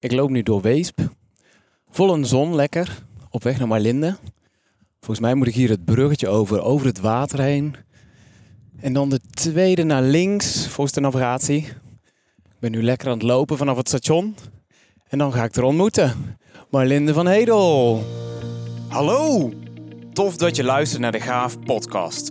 Ik loop nu door Weesp. Vol een zon, lekker. Op weg naar Marlinde. Volgens mij moet ik hier het bruggetje over, over het water heen. En dan de tweede naar links, volgens de navigatie. Ik ben nu lekker aan het lopen vanaf het station. En dan ga ik er ontmoeten. Marlinde van Hedel. Hallo! Tof dat je luistert naar de Gaaf podcast.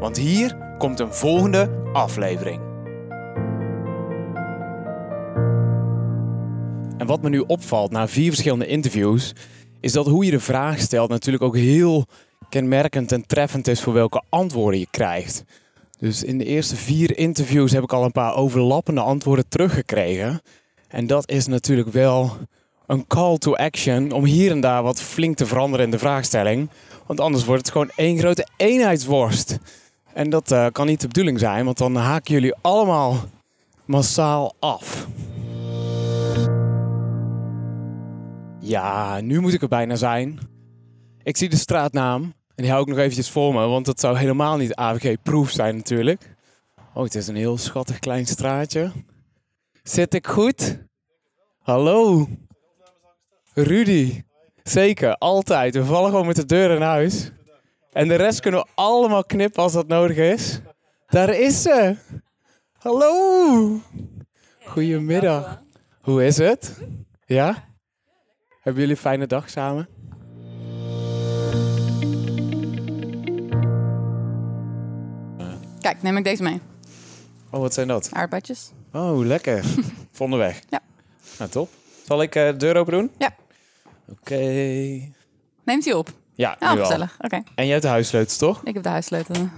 want hier komt een volgende aflevering. En wat me nu opvalt na vier verschillende interviews, is dat hoe je de vraag stelt natuurlijk ook heel kenmerkend en treffend is voor welke antwoorden je krijgt. Dus in de eerste vier interviews heb ik al een paar overlappende antwoorden teruggekregen. En dat is natuurlijk wel een call to action om hier en daar wat flink te veranderen in de vraagstelling. Want anders wordt het gewoon één grote eenheidsworst. En dat uh, kan niet de bedoeling zijn, want dan haken jullie allemaal massaal af. Ja, nu moet ik er bijna zijn. Ik zie de straatnaam en die hou ik nog eventjes voor me, want dat zou helemaal niet AVG-proof zijn natuurlijk. Oh, het is een heel schattig klein straatje. Zit ik goed? Hallo? Rudy. Zeker, altijd. We vallen gewoon met de deur in huis. En de rest kunnen we allemaal knippen als dat nodig is. Daar is ze. Hallo. Goedemiddag. Hoe is het? Ja? Hebben jullie een fijne dag samen? Kijk, neem ik deze mee. Oh, wat zijn dat? Aardbeidjes. Oh, lekker. Vonden weg. Ja. Nou, top. Zal ik uh, de deur open doen? Ja. Oké. Neemt hij op? Ja, Oh, nu. Oké, En jij hebt de huissleutels, toch? ik heb de huissleutel.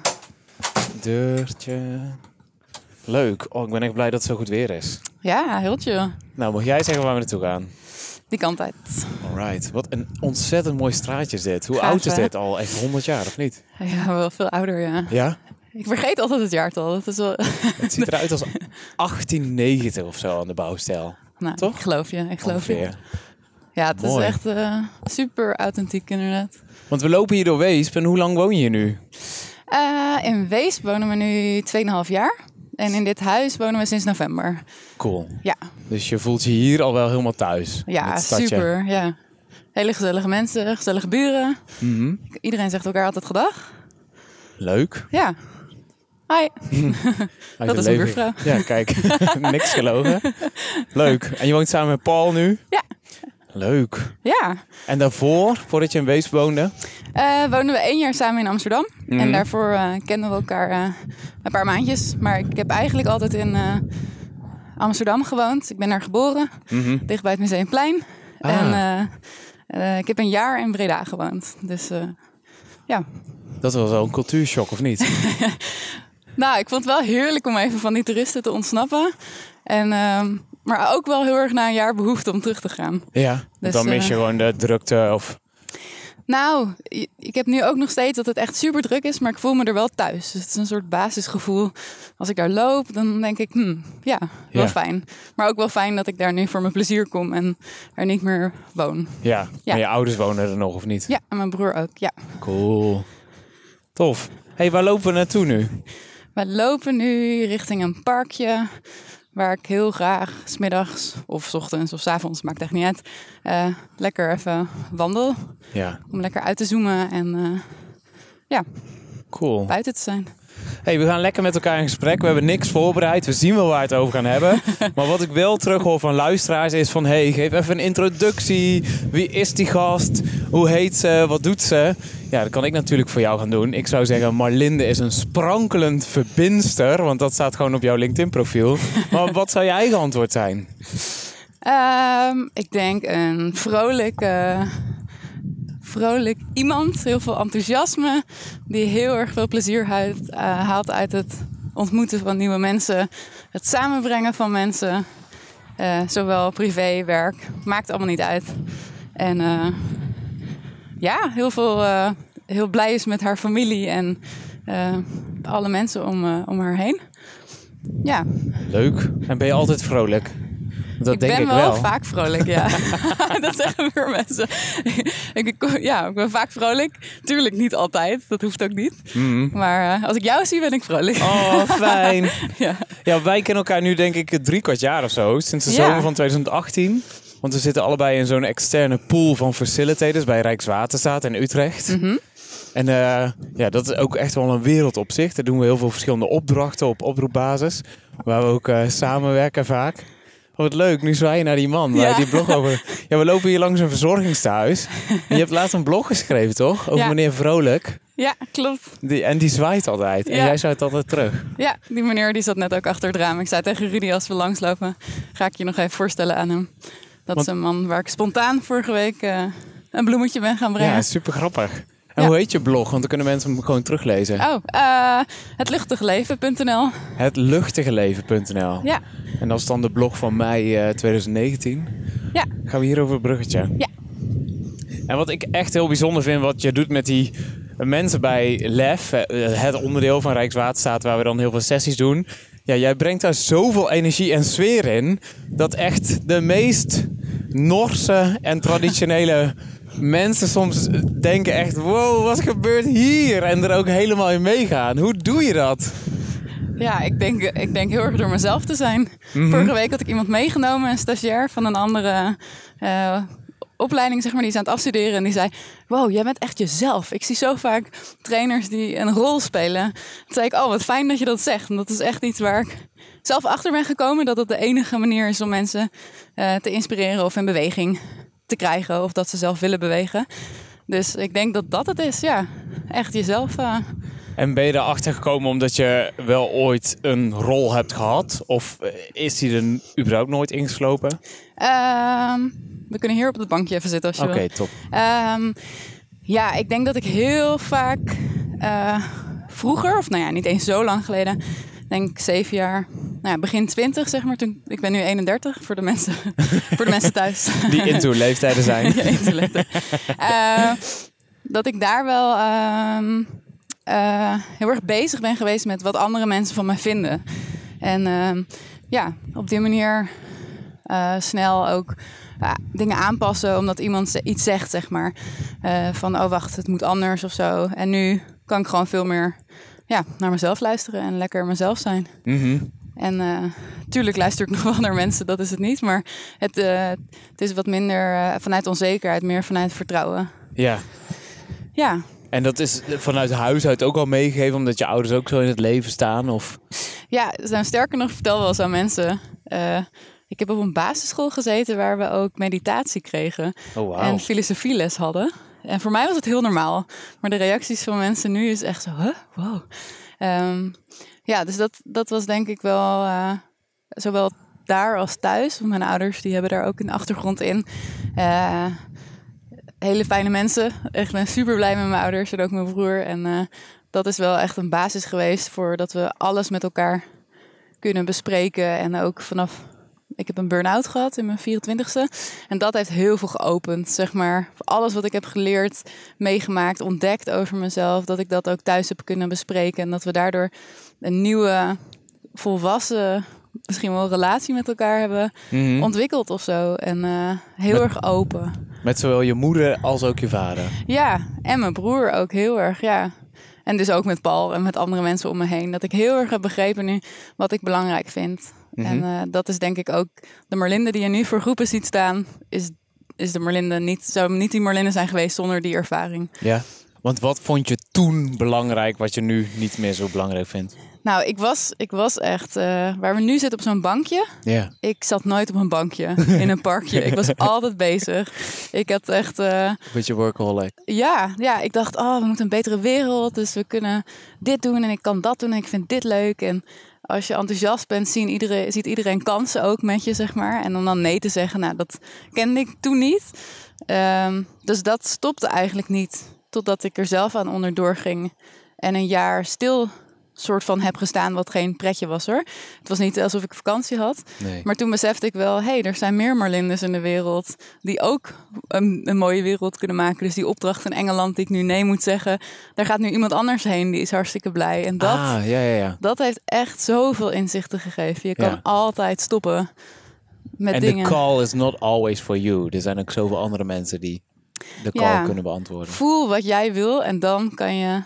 Deurtje. Leuk. Oh, ik ben echt blij dat het zo goed weer is. Ja, heel chill. Nou, mag jij zeggen waar we naartoe gaan? Die kant uit. Alright. Wat een ontzettend mooi straatje is dit. Hoe oud is dit al? Echt 100 jaar, of niet? Ja, wel veel ouder, ja. Ja? Ik vergeet altijd het jaartal. Dat is wel... Het ziet eruit als 1890 of zo aan de bouwstijl. nou, Toch? Ik geloof je, ik geloof je. Ja, het Mooi. is echt eh, super authentiek inderdaad. Want we lopen hier door Weesp. En hoe lang woon je hier nu? Eh, in Weesp wonen we nu 2,5 jaar. En in dit huis wonen we sinds november. Cool. Ja, Dus je voelt je hier al wel helemaal thuis. ja super. Ja. Hele gezellige mensen, gezellige buren. Mhm. Iedereen zegt elkaar altijd gedag. Leuk. Ja. Hi. Dat is een buurvrouw. Ja, kijk. Niks gelogen. Leuk. En je woont samen met Paul nu? Ja. Leuk. Ja. En daarvoor, voordat je in Weesp woonde? Eh woonden we één jaar samen in Amsterdam. Mhm. En daarvoor eh, kenden we elkaar eh, een paar maandjes. Maar ik heb eigenlijk altijd in Amsterdam gewoond. Ik ben daar geboren, Mhm. dicht bij het Museumplein. Ah. En ik heb een jaar in Breda gewoond. Dus ja. Dat was wel een cultuurshock, of niet? Nou, ik vond het wel heerlijk om even van die toeristen te ontsnappen. En, ehm, maar ook wel heel erg na een jaar behoefte om terug te gaan. Ja. Dus, dan mis je eh, gewoon de drukte of... Nou, ik heb nu ook nog steeds dat het echt super druk is, maar ik voel me er wel thuis. Dus het is een soort basisgevoel. Als ik daar loop, dan denk ik, hmm, ja, wel Ja. fijn. Maar ook wel fijn dat ik daar nu voor mijn plezier kom en er niet meer woon. Ja. Ja. Maar je ouders wonen er nog, of niet? Ja, en mijn broer ook, ja. Cool. Tof. hey, waar lopen we naartoe nu? We lopen nu richting een parkje waar ik heel graag smiddags of 's ochtends of 's avonds, maakt echt niet uit, eh, lekker even wandel. Ja. Om lekker uit te zoomen en eh, ja, Cool. buiten te zijn. Hey, we gaan lekker met elkaar in gesprek. We hebben niks voorbereid. We zien wel waar we het over gaan hebben. Maar wat ik wel terughoor van luisteraars is van... hey, geef even een introductie. Wie is die gast? Hoe heet ze? Wat doet ze? Ja, dat kan ik natuurlijk voor jou gaan doen. Ik zou zeggen, Marlinde is een sprankelend verbindster. Want dat staat gewoon op jouw LinkedIn-profiel. Maar wat zou je eigen antwoord zijn? Ehm, ik denk een vrolijk, eh, vrolijk iemand. Heel veel enthousiasme. Die heel erg veel plezier haalt, eh, haalt uit het ontmoeten van nieuwe mensen. Het samenbrengen van mensen. Eh, zowel privé, werk, maakt allemaal niet uit. En eh, ja, heel veel heel blij is met haar familie en alle mensen om, om haar heen. Ja. Leuk. En ben je altijd vrolijk? Dat ik denk ben ik wel, vaak vrolijk, ja. dat zeggen meer mensen. ik, ja, ik ben vaak vrolijk. Tuurlijk niet altijd, dat hoeft ook niet. Mm. Maar uh, als ik jou zie, ben ik vrolijk. Oh, fijn. ja. ja, wij kennen elkaar nu denk ik drie kwart jaar of zo. Sinds de zomer van 2018. Want we zitten allebei in zo'n externe pool van facilitators bij Rijkswaterstaat in Utrecht. Mm -hmm. En uh, ja, dat is ook echt wel een wereld op zich. Daar doen we heel veel verschillende opdrachten op oproepbasis. Waar we ook uh, samenwerken vaak. Oh, wat leuk. Nu zwaai je naar die man. Ja. Die blog over. Ja, we lopen hier langs een verzorgingstehuis. En je hebt laatst een blog geschreven, toch? Over meneer Vrolijk. Ja, klopt. Die, en die zwaait altijd. En jij zwaait altijd terug. Ja, die meneer die zat net ook achter het raam. Ik zei tegen Rudy, als we langslopen, ga ik je nog even voorstellen aan hem. Dat is een man waar ik spontaan vorige week uh, een bloemetje ben gaan brengen. Ja, super grappig. En hoe heet je blog? Want dan kunnen mensen hem gewoon teruglezen. Oh, uh, hetluchtigeleven.nl. Hetluchtigeleven.nl. Ja. En dat is dan de blog van mei uh, 2019. Ja. Gaan we hier over het bruggetje? Ja. En wat ik echt heel bijzonder vind, wat je doet met die mensen bij LEF, eh, het onderdeel van Rijkswaterstaat waar we dan heel veel sessies doen. Ja, jij brengt daar zoveel energie en sfeer in, dat echt de meest Norse en traditionele mensen soms denken echt... wow, wat gebeurt hier? En er ook helemaal in meegaan. Hoe doe je dat? Ja, ik denk, ik denk heel erg door mezelf te zijn. Mhm. Vorige week had ik iemand meegenomen, een stagiair van een andere uh, opleiding, zeg maar, die is aan het afstuderen. En die zei: Wow, jij bent echt jezelf. Ik zie zo vaak trainers die een rol spelen. Toen zei ik: Oh, wat fijn dat je dat zegt. En dat is echt iets waar ik zelf achter ben gekomen. Dat het de enige manier is om mensen uh, te inspireren of in beweging te krijgen of dat ze zelf willen bewegen. Dus ik denk dat dat het is, ja. Echt jezelf. Uh... En ben je erachter gekomen omdat je wel ooit een rol hebt gehad? Of eh, is die er überhaupt nooit ingeslopen? Um, we kunnen hier op het bankje even zitten als je Oké, top. Um, ja, ik denk dat ik heel vaak uh, vroeger, of nou ja, niet eens zo lang geleden, denk zeven jaar, nou ja, begin twintig zeg maar. Toen, ik ben nu 31 voor de mensen, voor de mensen thuis. Die into leeftijden zijn. ja, uh, dat ik daar wel uh, uh, heel erg bezig ben geweest met wat andere mensen van mij vinden. En ehm, ja, op die manier eh, snel ook dingen aanpassen omdat iemand iets zegt, zeg maar. van, oh wacht, het moet anders of zo. En nu kan ik gewoon veel meer ja, naar mezelf luisteren en lekker mezelf zijn. Mm En uh, tuurlijk luister ik nog wel naar mensen, dat is het niet. Maar het, uh, het is wat minder uh, vanuit onzekerheid, meer vanuit vertrouwen. Ja. Ja. En dat is vanuit huis uit ook al meegegeven, omdat je ouders ook zo in het leven staan? Of? Ja, nou, sterker nog, vertel wel eens aan mensen. ik heb op een basisschool gezeten waar we ook meditatie kregen. Oh, wow. En filosofieles hadden. En voor mij was het heel normaal. Maar de reacties van mensen nu is echt zo, huh? wow. Um, ja, dus dat, dat was denk ik wel, uh, zowel daar als thuis. Mijn ouders die hebben daar ook een achtergrond in. Uh, hele fijne mensen. Echt ben super blij met mijn ouders en ook mijn broer. En uh, dat is wel echt een basis geweest voor dat we alles met elkaar kunnen bespreken. En ook vanaf ik heb een burn-out gehad in mijn 24ste. En dat heeft heel veel geopend, zeg maar. Alles wat ik heb geleerd, meegemaakt, ontdekt over mezelf. Dat ik dat ook thuis heb kunnen bespreken. En dat we daardoor een nieuwe, volwassen, misschien wel relatie met elkaar hebben mhm. ontwikkeld of zo. En uh, heel erg open. Met zowel je moeder als ook je vader? Ja, en mijn broer ook heel erg, ja. En dus ook met Paul en met andere mensen om me heen. Dat ik heel erg heb begrepen nu wat ik belangrijk vind. En mhm. uh, dat is denk ik ook de Marlinde die je nu voor groepen ziet staan, is, is de Marlinde niet, zou niet die Marlinde zijn geweest zonder die ervaring. Ja, want wat vond je toen belangrijk wat je nu niet meer zo belangrijk vindt? Nou, ik was, ik was echt, uh, waar we nu zitten op zo'n bankje. Ja. Ik zat nooit op een bankje in een parkje. ik was altijd bezig. Ik had echt. Uh, Beetje workaholic. Ja, ja, ik dacht, oh, we moeten een betere wereld. Dus we kunnen dit doen en ik kan dat doen en ik vind dit leuk. En als je enthousiast bent, zien iedereen, ziet iedereen kansen ook met je, zeg maar. En om dan nee te zeggen, nou, dat kende ik toen niet. Um, dus dat stopte eigenlijk niet. Totdat ik er zelf aan onderdoor ging. En een jaar stil soort van heb gestaan, wat geen pretje was hoor. Het was niet alsof ik vakantie had. Nee. Maar toen besefte ik wel, hé, hey, er zijn meer Marlindes in de wereld die ook een, een, mooie wereld kunnen maken. Dus die opdracht in Engeland die ik nu nee moet zeggen, daar gaat nu iemand anders heen, die is hartstikke blij. En dat, ah, ja, ja, ja. dat heeft echt zoveel inzichten gegeven. Je kan altijd stoppen met En dingen. de call is not always for you. Er zijn ook zoveel andere mensen die de call kunnen beantwoorden. Voel wat jij wil en dan kan je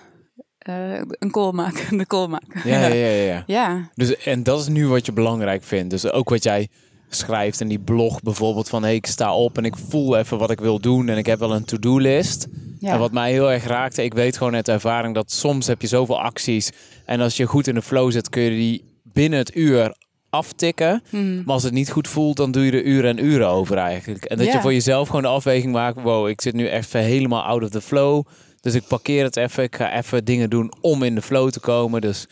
eh, een call maken. De call maken. Ja, ja, ja, ja, ja. Dus, en dat is nu wat je belangrijk vindt. Dus ook wat jij schrijft in die blog bijvoorbeeld van... Hey, ik sta op en ik voel even wat ik wil doen en ik heb wel een to-do-list. Ja. En wat mij heel erg raakte, ik weet gewoon uit ervaring dat soms heb je zoveel acties. En als je goed in de flow zit, kun je die binnen het uur aftikken. Hmm. Maar als het niet goed voelt, dan doe je er uren en uren over eigenlijk. En dat je voor jezelf gewoon de afweging maakt. Wow, ik zit nu even helemaal out of the flow. Dus ik parkeer het even. Ik ga even dingen doen om in de flow te komen. Dus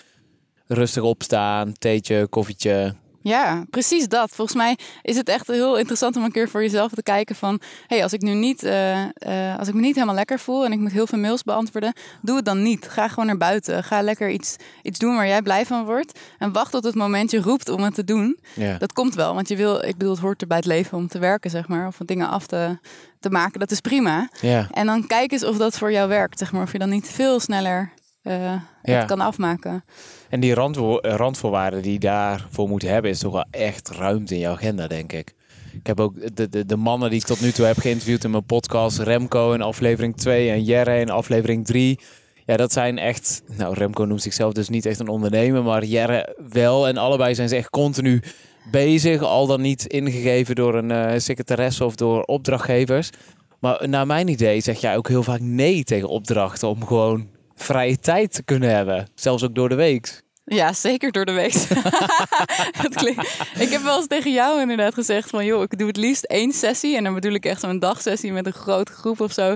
rustig opstaan, theetje, koffietje. Ja, precies dat. Volgens mij is het echt heel interessant om een keer voor jezelf te kijken van... hey, als ik nu niet, eh, eh, als ik me niet helemaal lekker voel en ik moet heel veel mails beantwoorden... doe het dan niet. Ga gewoon naar buiten. Ga lekker iets, iets doen waar jij blij van wordt. En wacht tot het moment je roept om het te doen. Ja. Dat komt wel, want je wil... Ik bedoel, het hoort er bij het leven om te werken, zeg maar. Of dingen af te, te maken. Dat is prima. ja. En dan kijk eens of dat voor jou werkt, zeg maar. Of je dan niet veel sneller eh, Ja. het kan afmaken. En die randvo- randvoorwaarden die je daarvoor moet hebben, is toch wel echt ruimte in je agenda, denk ik. Ik heb ook de, de, de mannen die ik tot nu toe heb geïnterviewd in mijn podcast, Remco in aflevering 2 en Jerre in aflevering 3. Ja, dat zijn echt. Nou, Remco noemt zichzelf dus niet echt een ondernemer, maar Jerre wel. En allebei zijn ze echt continu bezig, al dan niet ingegeven door een eh secretaresse of door opdrachtgevers. Maar naar mijn idee zeg jij ook heel vaak nee tegen opdrachten om gewoon vrije tijd te kunnen hebben. Zelfs ook door de week. Ja, zeker door de week. Dat ik heb wel eens tegen jou inderdaad gezegd van... joh, ik doe het liefst één sessie. En dan bedoel ik echt zo'n dagsessie met een grote groep of zo.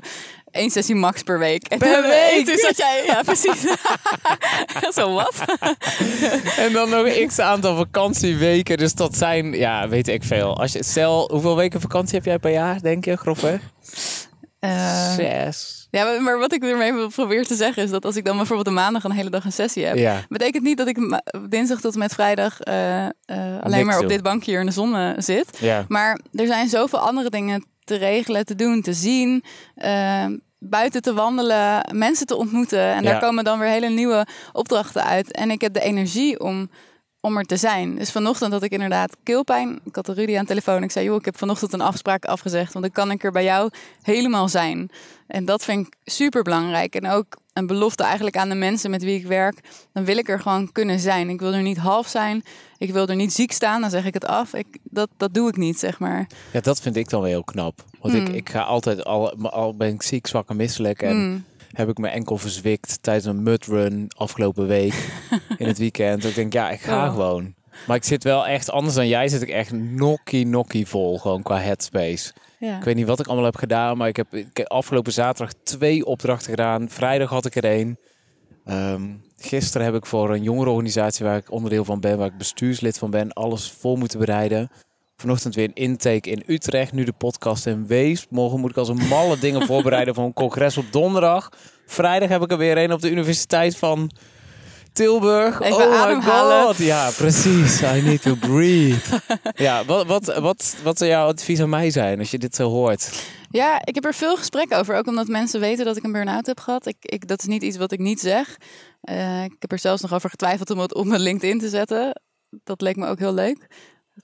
Eén sessie max per week. En Per week? Toen zat jij... Ja, precies. zo wat? En dan nog een x aantal vakantieweken. Dus dat zijn, ja, weet ik veel. Als je, stel, hoeveel weken vakantie heb jij per jaar, denk je, grofweg? Eh, Zes. Ja, maar- wat ik ermee wil proberen te zeggen is dat als ik dan bijvoorbeeld een maandag een hele dag een sessie heb, Ja. betekent niet dat ik dinsdag tot en met vrijdag eh, eh, alleen Niks maar op doen. dit bankje hier in de zon eh, zit. Ja. Maar er zijn zoveel andere dingen te regelen, te doen, te zien. eh, buiten te wandelen, mensen te ontmoeten. En Ja. daar komen dan weer hele nieuwe opdrachten uit. En ik heb de energie om, om er te zijn. Dus vanochtend had ik inderdaad keelpijn. Ik had de Rudy aan de telefoon. Ik zei, joh, ik heb vanochtend een afspraak afgezegd. Want dan kan ik er bij jou helemaal zijn. En dat vind ik super belangrijk. En ook een belofte eigenlijk aan de mensen met wie ik werk. Dan wil ik er gewoon kunnen zijn. Ik wil er niet half zijn. Ik wil er niet ziek staan. Dan zeg ik het af. Ik, dat, dat doe ik niet, zeg maar. ja, dat vind ik dan wel heel knap. Want ik, Mm. ik ga altijd, al, al ben ik ziek, zwak en misselijk. En Mm. heb ik mijn enkel verzwikt tijdens een mudrun afgelopen week in het weekend. Ik denk, ja, ik ga Oh. gewoon. Maar ik zit wel echt, anders dan jij, zit ik echt nokkie nokkie vol. Gewoon qua headspace. Ik weet niet wat ik allemaal heb gedaan, maar ik heb, ik heb afgelopen zaterdag twee opdrachten gedaan. Vrijdag had ik er één. Ehm, gisteren heb ik voor een jongerenorganisatie waar ik onderdeel van ben, waar ik bestuurslid van ben, alles voor moeten bereiden. Vanochtend weer een intake in Utrecht, nu de podcast in Wees. Morgen moet ik als een malle dingen voorbereiden voor een congres op donderdag. Vrijdag heb ik er weer een op de Universiteit van Tilburg. Even oh my god. Ja, precies. I need to breathe. Ja, wat, wat, wat, wat zou jouw advies aan mij zijn als je dit zo hoort? Ja, ik heb er veel gesprekken over. Ook omdat mensen weten dat ik een burn-out heb gehad. Ik, ik, dat is niet iets wat ik niet zeg. Eh, ik heb er zelfs nog over getwijfeld om het op mijn LinkedIn te zetten. Dat leek me ook heel leuk.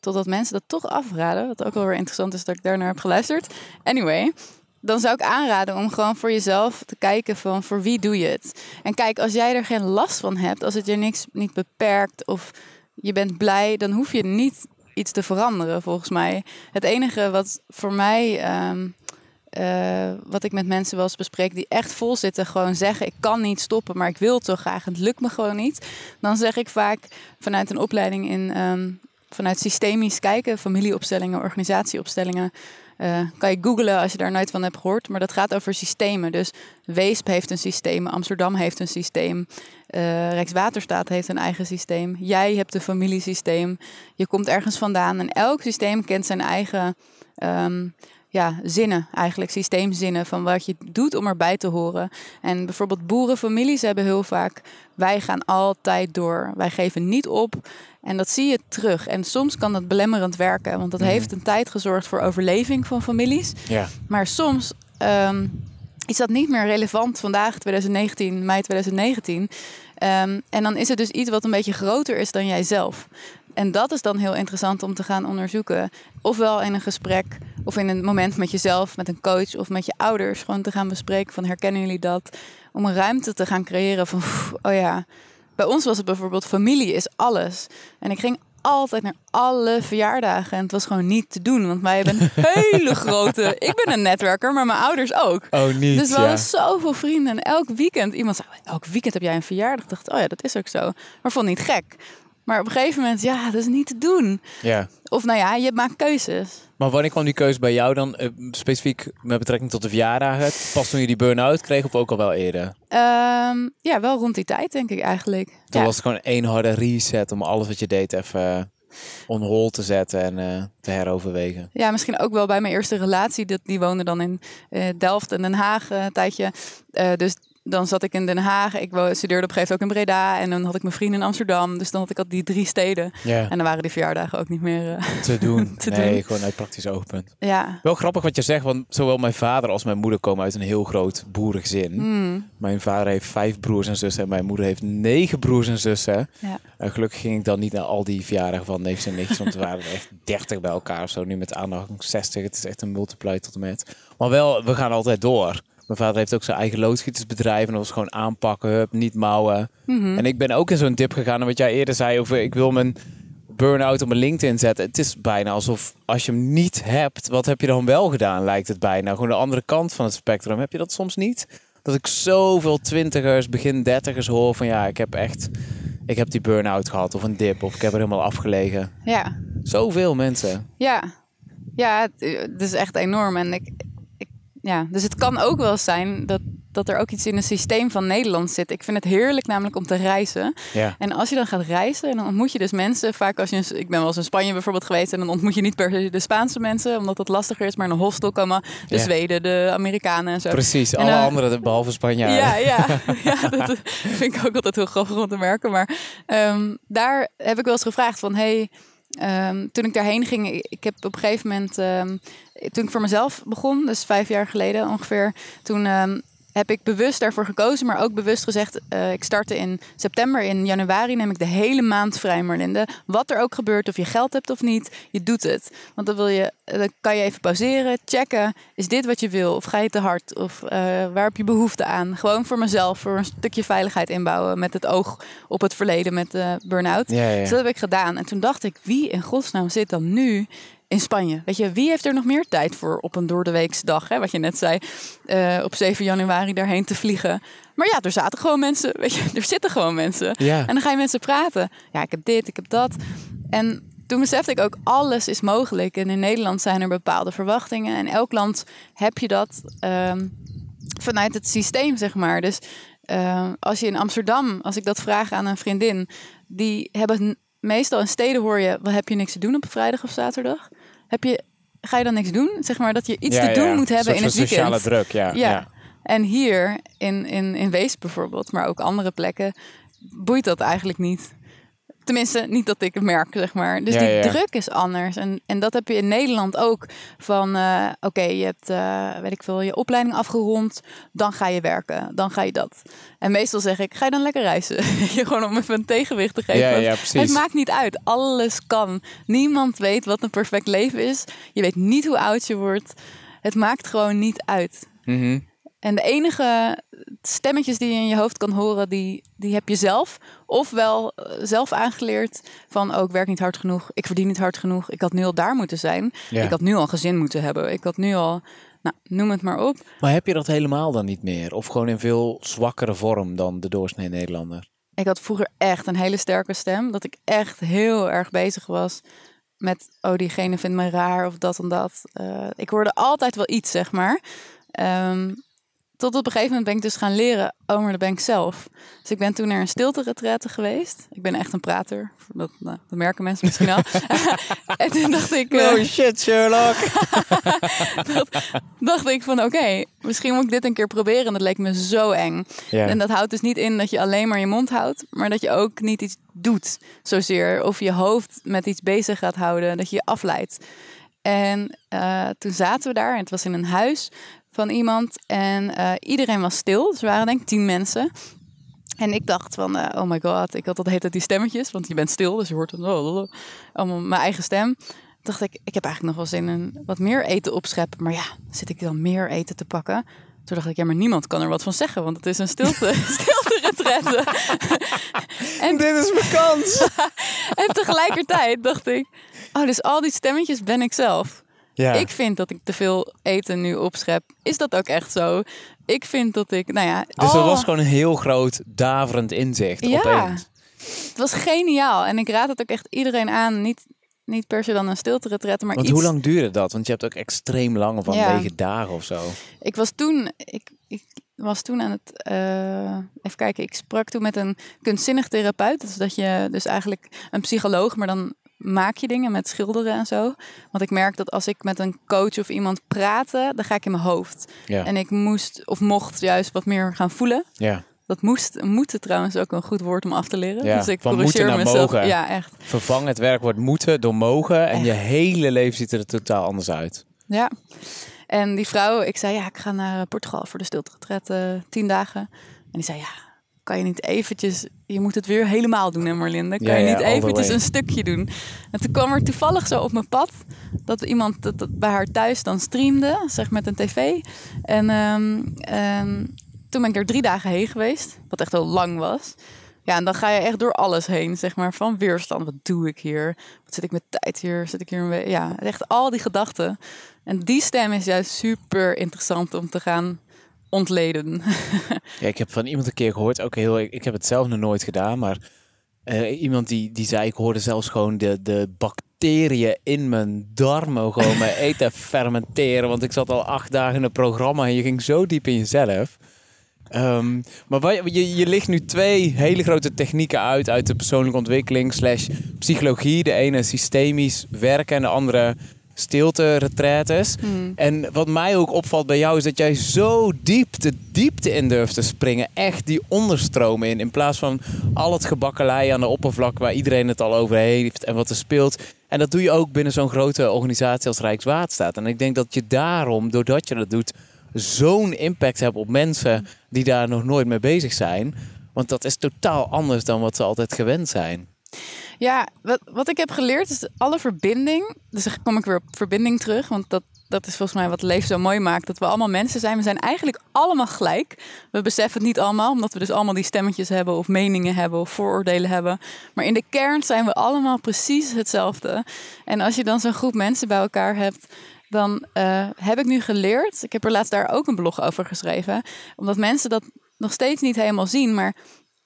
Totdat mensen dat toch afraden. Wat ook wel weer interessant is dat ik daarnaar heb geluisterd. Anyway, dan zou ik aanraden om gewoon voor jezelf te kijken van voor wie doe je het. En kijk, als jij er geen last van hebt, als het je niks niet beperkt of je bent blij, dan hoef je niet iets te veranderen volgens mij. Het enige wat voor mij, ehm, eh, wat ik met mensen wel eens bespreek, die echt vol zitten, gewoon zeggen: ik kan niet stoppen, maar ik wil toch graag, en het lukt me gewoon niet. Dan zeg ik vaak vanuit een opleiding in ehm, vanuit systemisch kijken, familieopstellingen, organisatieopstellingen. Eh, kan je googlen als je daar nooit van hebt gehoord. Maar dat gaat over systemen. Dus Weesp heeft een systeem, Amsterdam heeft een systeem, eh, Rijkswaterstaat heeft een eigen systeem. Jij hebt een familiesysteem. Je komt ergens vandaan en elk systeem kent zijn eigen, ehm, ja, zinnen, eigenlijk systeemzinnen van wat je doet om erbij te horen. En bijvoorbeeld boerenfamilies hebben heel vaak, wij gaan altijd door, wij geven niet op. En dat zie je terug. En soms kan dat belemmerend werken, want dat Mhm. heeft een tijd gezorgd voor overleving van families. Ja. Maar soms ehm, is dat niet meer relevant vandaag, 2019, mei 2019. Ehm, en dan is het dus iets wat een beetje groter is dan jijzelf. En dat is dan heel interessant om te gaan onderzoeken. Ofwel in een gesprek, of in een moment met jezelf, met een coach of met je ouders. Gewoon te gaan bespreken van herkennen jullie dat? Om een ruimte te gaan creëren van, oh ja. Bij ons was het bijvoorbeeld familie is alles. En ik ging altijd naar alle verjaardagen. En het was gewoon niet te doen. Want wij hebben een hele grote... Ik ben een netwerker, maar mijn ouders ook. Oh, niet. Dus we ja. hadden zoveel vrienden. En elk weekend, iemand zei, elk weekend heb jij een verjaardag. Ik dacht, oh ja, dat is ook zo. Maar vond niet gek. Maar op een gegeven moment, ja, dat is niet te doen. ja. Of nou ja, je maakt keuzes. Maar wanneer kwam die keuze bij jou dan? eh, specifiek met betrekking tot de verjaardagen? Pas toen je die burn-out kreeg of ook al wel eerder? Ehm, ja, wel rond die tijd denk ik eigenlijk. Toen ja. was het gewoon één harde reset om alles wat je deed even eh, on hold te zetten en eh, te heroverwegen. Ja, misschien ook wel bij mijn eerste relatie. Dat, die woonde dan in Delft en Den Haag een tijdje. Dus dan zat ik in Den Haag. Ik studeerde op een gegeven moment ook in Breda. En dan had ik mijn vrienden in Amsterdam. Dus dan had ik al die drie steden. Ja, En dan waren die verjaardagen ook niet meer... eh, te doen. te nee, doen. gewoon uit praktisch oogpunt. ja. Wel grappig wat je zegt, want zowel mijn vader als mijn moeder komen uit een heel groot boerengezin. Mm, Mijn vader heeft vijf broers en zussen en mijn moeder heeft negen broers en zussen. ja. En gelukkig ging ik dan niet naar al die verjaardagen van neefs en nichtjes, want er waren echt 30 bij elkaar of zo. Nu met aandacht 60, het is echt een multiply tot en met. Maar wel, we gaan altijd door. Mijn vader heeft ook zijn eigen loodgietersbedrijf en dat was gewoon aanpakken, hup, niet mouwen. Mhm. En ik ben ook in zo'n dip gegaan, en wat jij eerder zei over ik wil mijn burn-out op mijn LinkedIn zetten. Het is bijna alsof als je hem niet hebt, wat heb je dan wel gedaan, lijkt het bijna. Gewoon de andere kant van het spectrum. Heb je dat soms niet? Dat ik zoveel twintigers, begin dertigers hoor van ja, ik heb echt, ik heb die burn-out gehad of een dip of ik heb er helemaal afgelegen. ja. Zoveel mensen. Ja, ja het, eh, het is echt enorm. En ik, ja, dus het kan ook wel zijn dat, dat er ook iets in het systeem van Nederland zit. Ik vind het heerlijk namelijk om te reizen. Ja. En als je dan gaat reizen, en dan ontmoet je dus mensen. Vaak als je, ik ben wel eens in Spanje bijvoorbeeld geweest. En dan ontmoet je niet per se de Spaanse mensen, omdat dat lastiger is. Maar in een hostel komen de Ja. Zweden, de Amerikanen en zo. Precies, En, alle anderen behalve Spanjaarden. Ja, ja, ja, dat vind ik ook altijd heel grappig om te merken. Maar ehm, daar heb ik wel eens gevraagd van... Hey, ehm, toen ik daarheen ging, ik, heb op een gegeven moment... ehm, toen ik voor mezelf begon, dus vijf jaar geleden ongeveer... toen ehm, heb ik bewust daarvoor gekozen, maar ook bewust gezegd... eh, ik startte in september, in januari neem ik de hele maand vrij, Marlinde. Wat er ook gebeurt, of je geld hebt of niet, je doet het. Want dan, wil je, dan kan je even pauzeren, checken. Is dit wat je wil? Of ga je te hard? Of eh, waar heb je behoefte aan? Gewoon voor mezelf, voor een stukje veiligheid inbouwen... met het oog op het verleden met de burn-out. Ja, ja. Dus dat heb ik gedaan. En toen dacht ik, wie in godsnaam zit dan nu in Spanje? Weet je, wie heeft er nog meer tijd voor op een doordeweekse dag? Hè, wat je net zei, eh, op 7 januari daarheen te vliegen. Maar ja, er zaten gewoon mensen. Weet je, er zitten gewoon mensen. Ja. En dan ga je met ze praten. Ja, ik heb dit, ik heb dat. En toen besefte ik ook, alles is mogelijk. En in Nederland zijn er bepaalde verwachtingen. En elk land heb je dat ehm, vanuit het systeem, zeg maar. Dus ehm, als je in Amsterdam, als ik dat vraag aan een vriendin... die hebben meestal in steden hoor je... Wat, heb je niks te doen op vrijdag of zaterdag? Heb je, ga je dan niks doen? Zeg maar dat je iets Ja, te doen ja. moet hebben Een in het weekend. sociale druk, ja. Ja. ja. En hier in, in, in Wees bijvoorbeeld, maar ook andere plekken, boeit dat eigenlijk niet. Tenminste, niet dat ik het merk, zeg maar. Dus Ja, die ja. druk is anders. En, en dat heb je in Nederland ook. Van, eh, oké, je hebt, eh, weet ik veel, je opleiding afgerond. Dan ga je werken. Dan ga je dat. En meestal zeg ik, ga je dan lekker reizen? je gewoon om even een tegenwicht te geven. Ja. Het maakt niet uit. Alles kan. Niemand weet wat een perfect leven is. Je weet niet hoe oud je wordt. Het maakt gewoon niet uit. Mhm. En de enige stemmetjes die je in je hoofd kan horen, die, die heb je zelf. Ofwel eh, zelf aangeleerd van, oh, ik werk niet hard genoeg. Ik verdien niet hard genoeg. Ik had nu al daar moeten zijn. Ja. Ik had nu al een gezin moeten hebben. Ik had nu al, nou, noem het maar op. Maar heb je dat helemaal dan niet meer? Of gewoon in veel zwakkere vorm dan de doorsnee Nederlander? Ik had vroeger echt een hele sterke stem. Dat ik echt heel erg bezig was met, oh, diegene vindt me raar of dat en dat. Eh, ik hoorde altijd wel iets, zeg maar. Ehm, tot op een gegeven moment ben ik dus gaan leren, dat ben ik zelf. Dus ik ben toen naar een stilte geweest. Ik ben echt een prater. Dat, nou, dat merken mensen misschien al. en toen dacht ik... Oh uh, shit, Sherlock. dacht ik van, oké, misschien moet ik dit een keer proberen. En dat leek me zo eng. En dat houdt dus niet in dat je alleen maar je mond houdt. Maar dat je ook niet iets doet zozeer. Of je hoofd met iets bezig gaat houden. Dat je je afleidt. En uh, toen zaten we daar en het was in een huis van iemand. En uh, iedereen was stil. Dus we waren denk ik tien mensen. En ik dacht van, uh, oh my god, ik had dat hele die stemmetjes. Want je bent stil, dus je hoort dan oh, allemaal mijn eigen stem. dacht ik, ik heb eigenlijk nog wel zin in wat meer eten opscheppen. Maar ja, zit ik dan meer eten te pakken? Toen dacht ik, ja, maar niemand kan er wat van zeggen, want het is een stilte, stilte retretten. en dit is mijn kans. en tegelijkertijd dacht ik, oh, dus al die stemmetjes ben ik zelf. Ja. Ik vind dat ik te veel eten nu opschep. Is dat ook echt zo? Ik vind dat ik, nou ja... Dus dat was gewoon een heel groot daverend inzicht ja. opeens. Het was geniaal. En ik raad het ook echt iedereen aan. Niet, niet per se dan een stilte retretten, maar Want iets... hoe lang duurde dat? Want je hebt ook extreem lang, van ja. negen dagen of zo. Ik was toen... Ik, ik was toen aan het... Uh, even kijken, ik sprak toen met een kunstzinnig therapeut. Dus dat je dus eigenlijk een psycholoog, maar dan maak je dingen met schilderen en zo. Want ik merk dat als ik met een coach of iemand praatte, dan ga ik in mijn hoofd. Ja. En ik moest of mocht juist wat meer gaan voelen. Ja. Dat moest, moeten trouwens ook een goed woord om af te leren. Ja, dus ik van moeten naar mezelf. mogen. Ja, echt. Vervang het werkwoord moeten door mogen en je hele leven ziet er totaal anders uit. Ja. En die vrouw, ik zei ja, ik ga naar Portugal voor de stilte uh, tien dagen. En die zei ja, kan je niet eventjes, je moet het weer helemaal doen hè Marlinde, kan je niet eventjes een stukje doen. En toen kwam er toevallig zo op mijn pad dat iemand dat, bij haar thuis dan streamde, zeg met een tv. En um, um, toen ben ik er drie dagen heen geweest, wat echt heel lang was. Ja, en dan ga je echt door alles heen, zeg maar, van weerstand. Wat doe ik hier? Wat zit ik met tijd hier? Zit ik hier een Ja, echt al die gedachten. En die stem is juist super interessant om te gaan ontleden. ja, ik heb van iemand een keer gehoord, ook heel, ik heb het zelf nog nooit gedaan, maar uh, iemand die, die zei, ik hoorde zelfs gewoon de, de bacteriën in mijn darmen gewoon mijn eten fermenteren, want ik zat al acht dagen in het programma en je ging zo diep in jezelf. Um, maar je, je ligt nu twee hele grote technieken uit uit de persoonlijke ontwikkeling slash psychologie. De ene systemisch werken en de andere stilte retraites. Hmm. En wat mij ook opvalt bij jou is dat jij zo diep de diepte in durft te springen. Echt die onderstromen in. In plaats van al het gebakkelei aan de oppervlak waar iedereen het al over heeft en wat er speelt. En dat doe je ook binnen zo'n grote organisatie als Rijkswaterstaat. En ik denk dat je daarom, doordat je dat doet, zo'n impact hebt op mensen die daar nog nooit mee bezig zijn. Want dat is totaal anders dan wat ze altijd gewend zijn. Ja, wat, wat ik heb geleerd is alle verbinding. Dus dan kom ik weer op verbinding terug. Want dat, dat is volgens mij wat leven zo mooi maakt. Dat we allemaal mensen zijn. We zijn eigenlijk allemaal gelijk. We beseffen het niet allemaal, omdat we dus allemaal die stemmetjes hebben, of meningen hebben, of vooroordelen hebben. Maar in de kern zijn we allemaal precies hetzelfde. En als je dan zo'n groep mensen bij elkaar hebt. Dan uh, heb ik nu geleerd. Ik heb er laatst daar ook een blog over geschreven. Omdat mensen dat nog steeds niet helemaal zien. Maar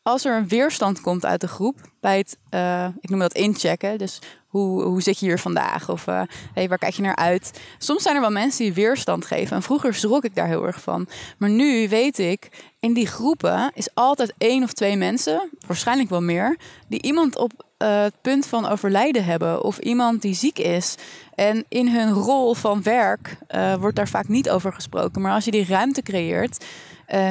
als er een weerstand komt uit de groep bij het, uh, ik noem dat inchecken, dus hoe, hoe zit je hier vandaag? Of uh, hey, waar kijk je naar uit? Soms zijn er wel mensen die weerstand geven. En vroeger schrok ik daar heel erg van. Maar nu weet ik, in die groepen is altijd één of twee mensen, waarschijnlijk wel meer, die iemand op uh, het punt van overlijden hebben. Of iemand die ziek is. En in hun rol van werk wordt daar vaak niet over gesproken. Maar als je die ruimte creëert,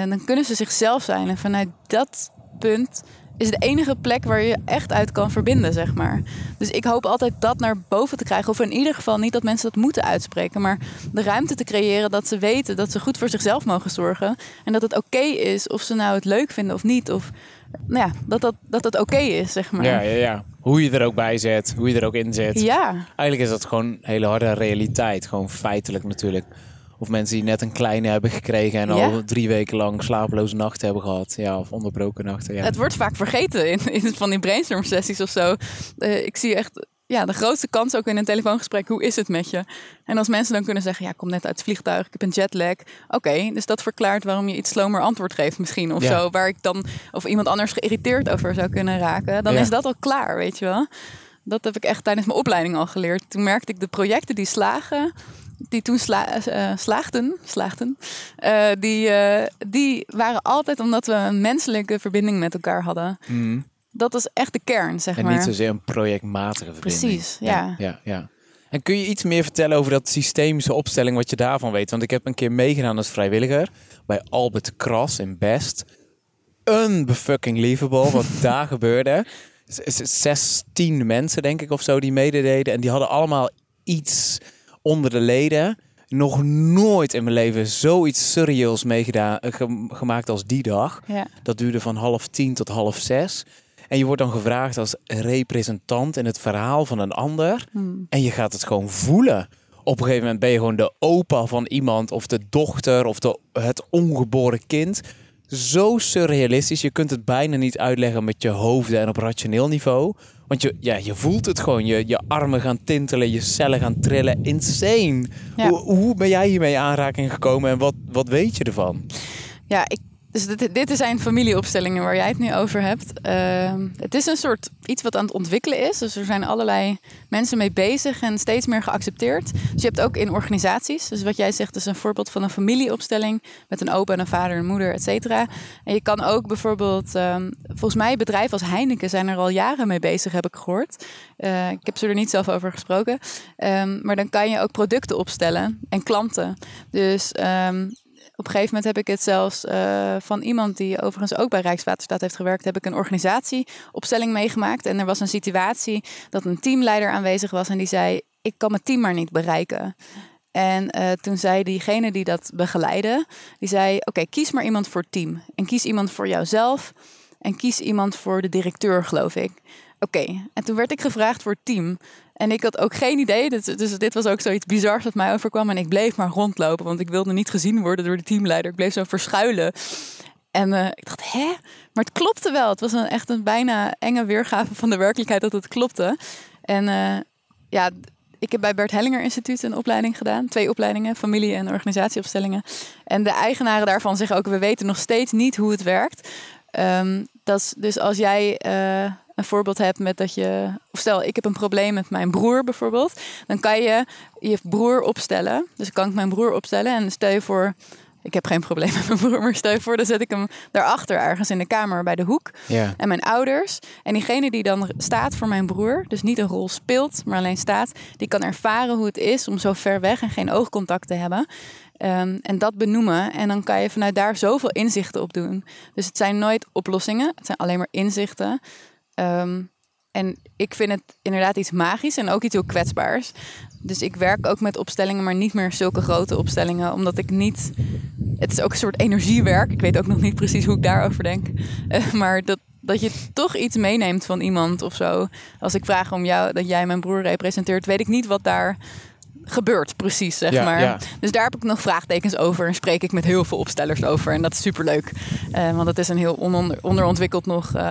dan kunnen ze zichzelf zijn. En vanuit dat punt is de enige plek waar je echt uit kan verbinden, zeg maar. Dus ik hoop altijd dat naar boven te krijgen. Of in ieder geval niet dat mensen dat moeten uitspreken. Maar de ruimte te creëren dat ze weten dat ze goed voor zichzelf mogen zorgen. En dat het oké is of ze nou het leuk vinden of niet. Of nou ja, dat dat, dat het oké is, zeg maar. Ja, ja, ja. Hoe je er ook bij zet, hoe je er ook in zit. Ja. Eigenlijk is dat gewoon hele harde realiteit. Gewoon feitelijk natuurlijk. Of mensen die net een kleine hebben gekregen en al drie weken lang slapeloze nachten hebben gehad. Ja, of onderbroken nachten. Ja. Het wordt vaak vergeten in, in van die brainstorm sessies of zo. Uh, ik zie echt ja, de grootste kans ook in een telefoongesprek. Hoe is het met je? En als mensen dan kunnen zeggen, ja, ik kom net uit het vliegtuig, ik heb een jetlag. Oké, dus dat verklaart waarom je iets slomer antwoord geeft misschien of zo. Waar ik dan, of iemand anders geïrriteerd over zou kunnen raken. Dan is dat al klaar, weet je wel. Dat heb ik echt tijdens mijn opleiding al geleerd. Toen merkte ik de projecten die slagen die toen sla uh, slaagden, slaagden uh, die, uh, die waren altijd omdat we een menselijke verbinding met elkaar hadden. Mm. Dat is echt de kern, zeg En maar. niet zozeer een projectmatige verbinding. Precies, ja. ja, ja. En kun je iets meer vertellen over dat systemische opstelling, wat je daarvan weet? Want ik heb een keer meegedaan als vrijwilliger bij Albert Kras in Best. Unbefucking livable wat daar gebeurde. Z- z- 16 mensen, denk ik, of zo, die medededen. En die hadden allemaal iets onder de leden. Nog nooit in mijn leven zoiets surreals meegedaan, eh, gem- gemaakt als die dag. Ja. Dat duurde van half tien tot half zes. En je wordt dan gevraagd als representant in het verhaal van een ander. Hmm. En je gaat het gewoon voelen. Op een gegeven moment ben je gewoon de opa van iemand, of de dochter, of de, het ongeboren kind. Zo surrealistisch. Je kunt het bijna niet uitleggen met je hoofden en op rationeel niveau. Want je, ja, je voelt het gewoon. Je, je armen gaan tintelen, je cellen gaan trillen. Insane. Ja. Hoe, hoe ben jij hiermee in aanraking gekomen en wat, wat weet je ervan? Ja, ik, dus dit, dit zijn familieopstellingen waar jij het nu over hebt. Ehm, het is een soort iets wat aan het ontwikkelen is. Dus er zijn allerlei mensen mee bezig en steeds meer geaccepteerd. Dus je hebt ook in organisaties. Dus wat jij zegt is een voorbeeld van een familieopstelling met een opa en een vader en een moeder, et cetera. En je kan ook bijvoorbeeld, ehm, volgens mij bedrijven als Heineken zijn er al jaren mee bezig, heb ik gehoord. Eh, ik heb ze er niet zelf over gesproken. Ehm, maar dan kan je ook producten opstellen en klanten. Dus op een gegeven moment heb ik het zelfs eh, van iemand die overigens ook bij Rijkswaterstaat heeft gewerkt, heb ik een organisatieopstelling meegemaakt. En er was een situatie dat een teamleider aanwezig was en die zei: Ik kan mijn team maar niet bereiken. En eh, toen zei diegene die dat begeleidde, die zei: Oké, kies maar iemand voor team. En kies iemand voor jouzelf. En kies iemand voor de directeur, geloof ik. Oké, en toen werd ik gevraagd voor team. En ik had ook geen idee. Dus, dus dit was ook zoiets bizars dat mij overkwam. En ik bleef maar rondlopen, want ik wilde niet gezien worden door de teamleider. Ik bleef zo verschuilen. En eh, ik dacht, hè? Maar het klopte wel. Het was een, echt een bijna enge weergave van de werkelijkheid dat het klopte. En eh, ja, ik heb bij Bert Hellinger Instituut een opleiding gedaan. Twee opleidingen, familie- en organisatieopstellingen. En de eigenaren daarvan zeggen ook, we weten nog steeds niet hoe het werkt. Ehm, dat is, dus als jij eh, een voorbeeld hebt met dat je... Of stel, ik heb een probleem met mijn broer bijvoorbeeld. Dan kan je je broer opstellen. Dus kan ik mijn broer opstellen. En stel je voor, ik heb geen probleem met mijn broer. Maar stel je voor, dan zet ik hem daarachter ergens in de kamer bij de hoek. Ja. En mijn ouders. En diegene die dan staat voor mijn broer, dus niet een rol speelt, maar alleen staat, die kan ervaren hoe het is om zo ver weg en geen oogcontact te hebben. Ehm, en dat benoemen. En dan kan je vanuit daar zoveel inzichten op doen. Dus het zijn nooit oplossingen, het zijn alleen maar inzichten. Ehm, en ik vind het inderdaad iets magisch en ook iets heel kwetsbaars. Dus ik werk ook met opstellingen, maar niet meer zulke grote opstellingen. Omdat ik niet. Het is ook een soort energiewerk. Ik weet ook nog niet precies hoe ik daarover denk. Eh, maar dat, dat je toch iets meeneemt van iemand of zo. Als ik vraag om jou, dat jij mijn broer representeert, weet ik niet wat daar gebeurt precies, zeg Ja, maar. ja. Dus daar heb ik nog vraagtekens over en spreek ik met heel veel opstellers over. En dat is superleuk. Eh want het is een heel onderontwikkeld nog... eh,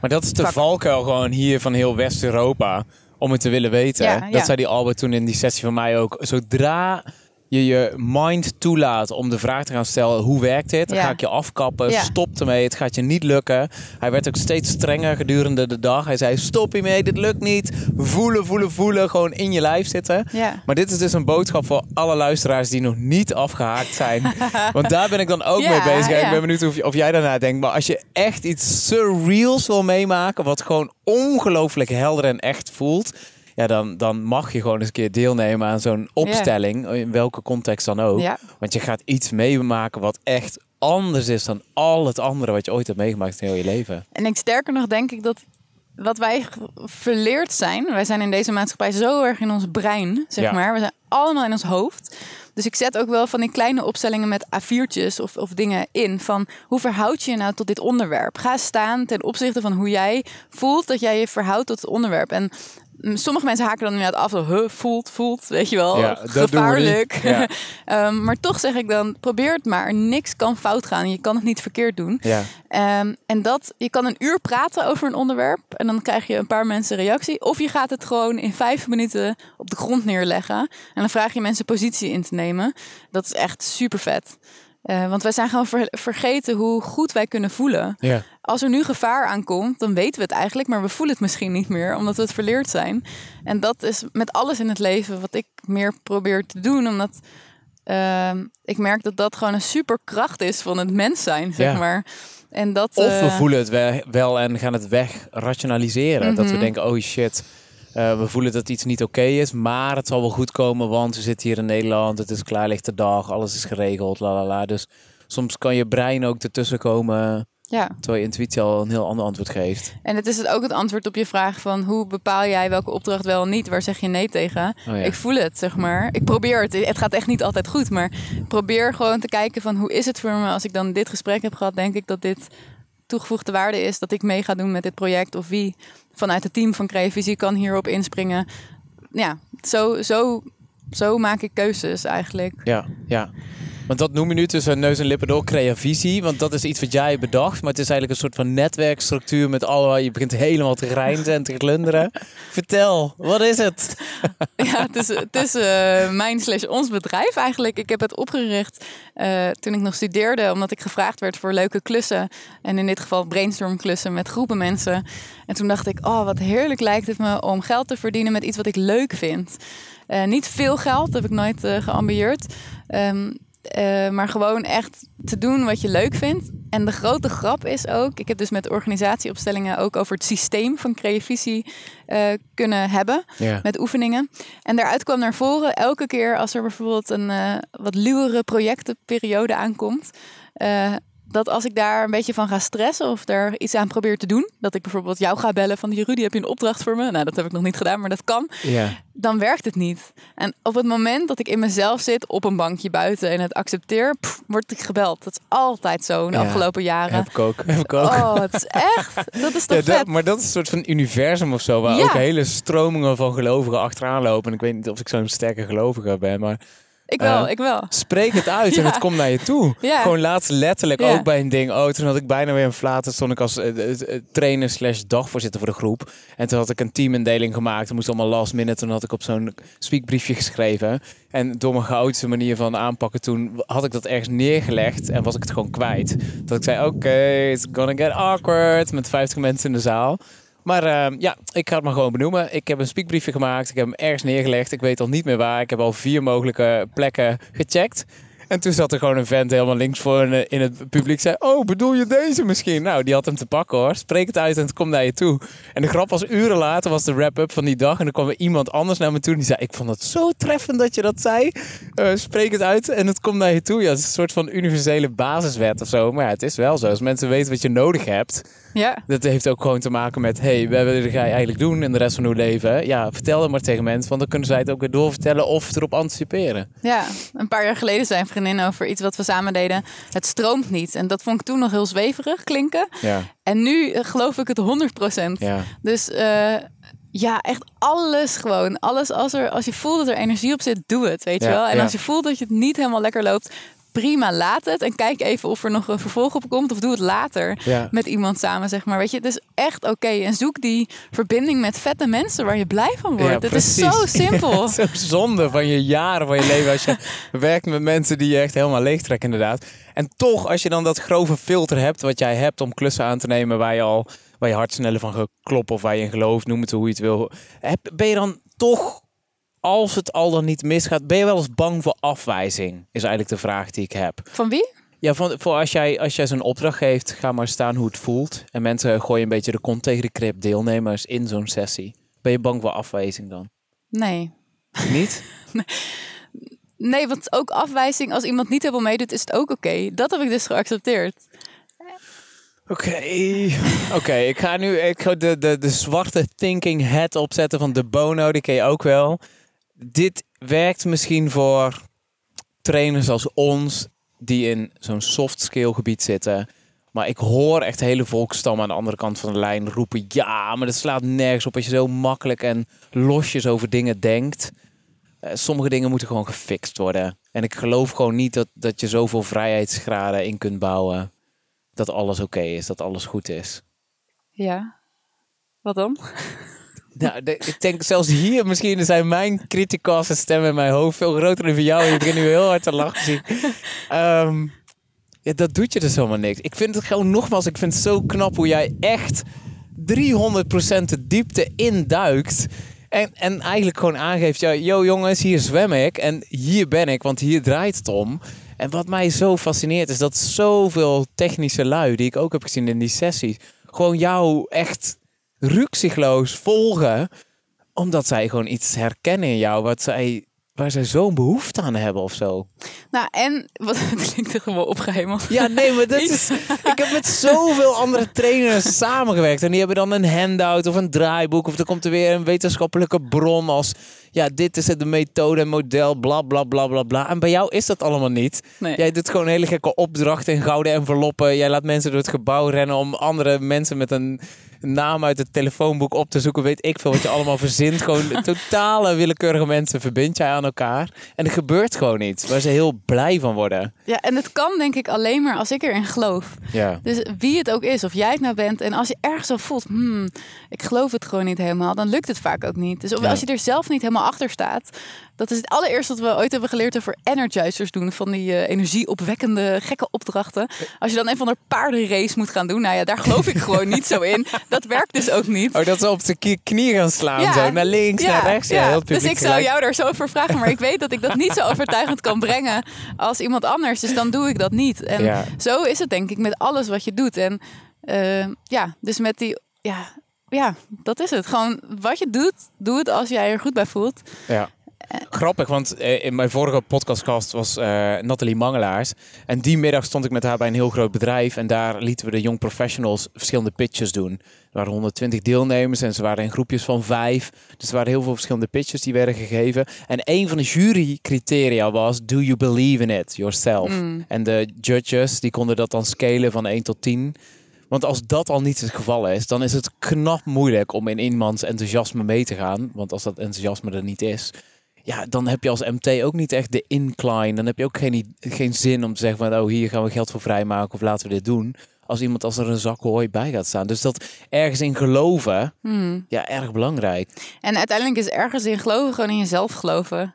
Maar dat is de Vak. valkuil gewoon hier van heel West-Europa. Om het te willen weten. Ja, Dat zei die Albert toen in die sessie van mij ook. Zodra je je mind toelaat om de vraag te gaan stellen... hoe werkt dit? Dan Ja. ga ik je afkappen. Ja. Stop ermee. Het gaat je niet lukken. Hij werd ook steeds strenger gedurende de dag. Hij zei stop hiermee. Dit lukt niet. Voelen, voelen, voelen. Gewoon in je lijf zitten. ja. Maar dit is dus een boodschap voor alle luisteraars die nog niet afgehaakt zijn. Want daar ben ik dan ook mee bezig. Ik ben benieuwd of, of jij daarna denkt. Maar als je echt iets surreals wil meemaken, wat gewoon ongelooflijk helder en echt voelt. Ja, dan, dan mag je gewoon eens een keer deelnemen aan zo'n opstelling. In welke context dan ook. Ja. Want je gaat iets meemaken wat echt anders is dan al het andere wat je ooit hebt meegemaakt in heel je leven. En ik sterker nog denk ik dat wat wij verleerd zijn, wij zijn in deze maatschappij zo erg in ons brein, zeg Ja. maar. We zijn allemaal in ons hoofd. Dus ik zet ook wel van die kleine opstellingen met A4'tjes of, of dingen in. Van hoe verhoud je je nou tot dit onderwerp? Ga staan ten opzichte van hoe jij voelt dat jij je verhoudt tot het onderwerp. En sommige mensen haken dan inderdaad af. Zo, huh, voelt, voelt, weet je wel. Ja, gevaarlijk. Ja. Ehm, maar toch zeg ik dan, probeer het maar. Niks kan fout gaan. Je kan het niet verkeerd doen. Ja. Ehm, en dat, je kan een uur praten over een onderwerp en dan krijg je een paar mensen reactie. Of je gaat het gewoon in vijf minuten op de grond neerleggen. En dan vraag je mensen positie in te nemen. Dat is echt super vet. Eh, want wij zijn gewoon ver- vergeten hoe goed wij kunnen voelen. Ja. Als er nu gevaar aankomt, dan weten we het eigenlijk, maar we voelen het misschien niet meer, omdat we het verleerd zijn. En dat is met alles in het leven wat ik meer probeer te doen, omdat ehm, ik merk dat dat gewoon een superkracht is van het mens zijn, zeg Ja. maar. En dat, Of we eh, voelen het we- wel en gaan het weg rationaliseren. Dat we Mhm. denken, oh shit, eh, we voelen dat iets niet oké is, maar het zal wel goed komen, want we zitten hier in Nederland, het is klaarlichte dag, alles is geregeld, la la la. Dus soms kan je brein ook ertussen komen, ja. terwijl je intuïtie al een heel ander antwoord geeft. En het is het ook het antwoord op je vraag van hoe bepaal jij welke opdracht wel en niet? Waar zeg je nee tegen? Oh ja. Ik voel het, zeg maar. Ik probeer het. Het gaat echt niet altijd goed, maar probeer gewoon te kijken van hoe is het voor me als ik dan dit gesprek heb gehad. Denk ik dat dit toegevoegde waarde is dat ik mee ga doen met dit project of wie vanuit het team van Creavisie kan hierop inspringen. Ja, zo, zo, zo maak ik keuzes eigenlijk. Ja, ja. Want dat noem je nu tussen neus en lippen door creavisie. Want dat is iets wat jij bedacht. Maar het is eigenlijk een soort van netwerkstructuur met allerlei... Je begint helemaal te grijnzen en te glunderen. Vertel, wat is het? Ja, het is, het is eh, mijn slash ons bedrijf eigenlijk. Ik heb het opgericht eh, toen ik nog studeerde, omdat ik gevraagd werd voor leuke klussen. En in dit geval brainstorm klussen met groepen mensen. En toen dacht ik, oh, wat heerlijk lijkt het me om geld te verdienen met iets wat ik leuk vind. Eh, niet veel geld, heb ik nooit geambieerd. Ehm, eh, maar gewoon echt te doen wat je leuk vindt. En de grote grap is ook, ik heb dus met organisatieopstellingen ook over het systeem van creavisie eh, kunnen hebben Ja. met oefeningen. En daaruit kwam naar voren elke keer als er bijvoorbeeld een eh, wat luwere projectenperiode aankomt. Dat als ik daar een beetje van ga stressen of daar iets aan probeer te doen. Dat ik bijvoorbeeld jou ga bellen van Rudy, heb je een opdracht voor me? Nou, dat heb ik nog niet gedaan, maar dat kan. Dan werkt het niet. En op het moment dat ik in mezelf zit op een bankje buiten en het accepteer, pff, word ik gebeld. Dat is altijd zo in de Ja, afgelopen jaren. Heb ik ook. Heb ik ook. Oh, het is echt. Dat is toch Ja, dat- vet. maar dat is een soort van universum of zo, waar Ja. ook hele stromingen van gelovigen achteraan lopen. En ik weet niet of ik zo'n sterke gelovige ben, maar Ik wel, Eh, ik wel. spreek het uit en het komt naar je toe. Ja. Gewoon laatst letterlijk ook bij een ding. Oh, toen had ik bijna weer een flaat. Toen stond ik als eh, eh, trainer slash dagvoorzitter voor de groep. En toen had ik een teamindeling gemaakt. Dat moest allemaal last minute. Toen had ik op zo'n speakbriefje geschreven. En door mijn chaotische manier van aanpakken toen had ik dat ergens neergelegd. En was ik het gewoon kwijt. Dat ik zei, oké, it's gonna get awkward. Met 50 mensen in de zaal. Maar eh, ja, ik ga het maar gewoon benoemen. Ik heb een speakbriefje gemaakt. Ik heb hem ergens neergelegd. Ik weet al niet meer waar. Ik heb al vier mogelijke plekken gecheckt. En toen zat er gewoon een vent helemaal links voor in, in het publiek. Zei, oh, bedoel je deze misschien? Nou, die had hem te pakken hoor. Spreek het uit en het komt naar je toe. En de grap was, uren later was de wrap-up van die dag. En dan kwam er iemand anders naar me toe. En die zei, ik vond het zo treffend dat je dat zei. Eh, spreek het uit en het komt naar je toe. Ja, het is een soort van universele basiswet of zo. Maar ja, het is wel zo. Als mensen weten wat je nodig hebt. Ja. Dat heeft ook gewoon te maken met, hey, wat wil jij eigenlijk doen in de rest van uw leven? Ja, vertel het maar tegen mensen, want dan kunnen zij het ook weer doorvertellen of erop anticiperen. Ja, een paar jaar geleden zei een vriendin over iets wat we samen deden. Het stroomt niet. En dat vond ik toen nog heel zweverig klinken. Ja, En nu eh, geloof ik het 100%. ja. Dus eh, ja, echt alles gewoon. Alles als, er, als je voelt dat er energie op zit, doe het, weet Ja, je wel. En ja. als je voelt dat je het niet helemaal lekker loopt, prima, laat het. En kijk even of er nog een vervolg op komt. Of doe het later Ja. met iemand samen, zeg maar. Weet je, het is echt oké. En zoek die verbinding met vette mensen waar je blij van wordt. Ja, het is zo simpel. Zo zonde van je jaren van je leven als je werkt met mensen die je echt helemaal leegtrekken inderdaad. En toch, als je dan dat grove filter hebt wat jij hebt om klussen aan te nemen waar je al waar je hart sneller van geklopt of waar je in gelooft, noem het hoe je het wil. Heb, ben je dan toch, als het al dan niet misgaat, ben je wel eens bang voor afwijzing? Is eigenlijk de vraag die ik heb. Van wie? Ja, van, voor als jij, als jij zo'n opdracht geeft, ga maar staan hoe het voelt. En mensen gooien een beetje de kont tegen de krip deelnemers in zo'n sessie. Ben je bang voor afwijzing dan? Nee. Niet? Nee, want ook afwijzing, als iemand niet helemaal meedoet, is het ook oké. Dat heb ik dus geaccepteerd. Oké, oké. ik ga nu ik ga de, de, de zwarte thinking head opzetten van de Bono, die ken je ook wel. Dit werkt misschien voor trainers als ons, die in zo'n soft skill gebied zitten. Maar ik hoor echt hele volkstammen aan de andere kant van de lijn roepen... ja, maar dat slaat nergens op als je zo makkelijk en losjes over dingen denkt. Eh, sommige dingen moeten gewoon gefixt worden. En ik geloof gewoon niet dat, dat je zoveel vrijheidsgraden in kunt bouwen dat alles oké is, dat alles goed is. Ja. Wat dan? Nou, ik denk zelfs hier misschien zijn mijn kritiekasse stemmen in mijn hoofd veel groter dan van jou. Je begint nu heel hard te lachen. zie. Ehm, Ja, dat doet je dus helemaal niks. Ik vind het gewoon nogmaals, ik vind het zo knap hoe jij echt 300% de diepte induikt. En, en eigenlijk gewoon aangeeft, ja, jongens, hier zwem ik en hier ben ik, want hier draait het om. En wat mij zo fascineert is dat zoveel technische lui, die ik ook heb gezien in die sessies, gewoon jou echt rukzichtloos volgen, omdat zij gewoon iets herkennen in jou wat zij waar zij zo'n behoefte aan hebben of zo. Nou, en wat het klinkt er gewoon opgehemeld. Ja, nee, maar dat is. Ik heb met zoveel andere trainers samengewerkt. En die hebben dan een handout of een draaiboek. Of er komt er weer een wetenschappelijke bron als. Ja, dit is het, de methode en model, bla bla bla bla bla. En bij jou is dat allemaal niet. Nee. Jij doet gewoon hele gekke opdrachten in gouden enveloppen. Jij laat mensen door het gebouw rennen om andere mensen met een naam uit het telefoonboek op te zoeken. Weet ik veel wat je allemaal verzint. Gewoon totale willekeurige mensen verbind jij aan elkaar. En er gebeurt gewoon iets waar ze heel blij van worden. Ja, en het kan denk ik alleen maar als ik erin geloof. Ja. Dus wie het ook is, of jij het nou bent, en als je ergens zo voelt, hmm, ik geloof het gewoon niet helemaal, dan lukt het vaak ook niet. Dus of Ja. als je er zelf niet helemaal achter staat, dat is het allereerste wat we ooit hebben geleerd over energizers doen, van die eh, energieopwekkende gekke opdrachten. Als je dan een van de paardenrace moet gaan doen, nou ja, daar geloof ik gewoon niet zo in. Dat werkt dus ook niet. Oh, dat ze op zijn kie- knie gaan slaan. Zo naar links, naar rechts. Ja, heel het dus ik zou jou daar zo over vragen, maar ik weet dat ik dat niet zo overtuigend kan brengen als iemand anders. Dus dan doe ik dat niet. En Ja. zo is het denk ik met alles wat je doet. En eh, ja, dus met die, ja, ja, dat is het. Gewoon wat je doet, doe het als jij er goed bij voelt. Ja. Grappig, want eh, in mijn vorige podcastgast was eh Nathalie Mangelaars. En die middag stond ik met haar bij een heel groot bedrijf. En daar lieten we de young professionals verschillende pitches doen. Er waren 120 deelnemers en ze waren in groepjes van vijf. Dus er waren heel veel verschillende pitches die werden gegeven. En een van de jurycriteria was, do you believe in it yourself? En de judges, die konden dat dan scalen van 1 tot 10. Want als dat al niet het geval is, dan is het knap moeilijk om in iemands enthousiasme mee te gaan. Want als dat enthousiasme er niet is, ja, dan heb je als MT ook niet echt de incline. Dan heb je ook geen, geen zin om te zeggen van, oh, hier gaan we geld voor vrijmaken of laten we dit doen. Als iemand als er een zak hooi bij gaat staan. Dus dat ergens in geloven, Hmm. ja, erg belangrijk. En uiteindelijk is ergens in geloven gewoon in jezelf geloven.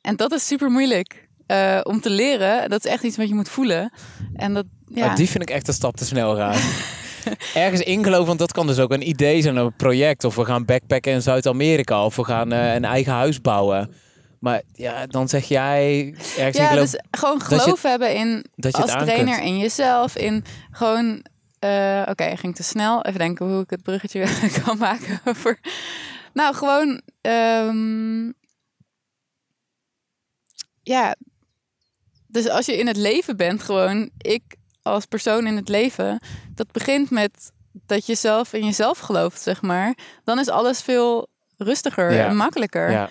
En dat is super moeilijk eh, om te leren. Dat is echt iets wat je moet voelen. En dat, ja. Maar die vind ik echt een stap te snel gaan. Ergens ingeloven, want dat kan dus ook een idee zijn, een project. Of we gaan backpacken in Zuid-Amerika. Of we gaan eh, een eigen huis bouwen. Maar ja, dan zeg jij ergens Ja, dus gewoon je- geloof hebben in dat je als trainer kunt. in jezelf. In gewoon. eh, Oké, ging te snel. Even denken hoe ik het bruggetje kan maken. Voor... Nou, gewoon. ehm, Ja. Dus als je in het leven bent, gewoon ik als persoon in het leven, dat begint met dat je zelf in jezelf gelooft, zeg maar. Dan is alles veel rustiger Ja. en makkelijker. Ja.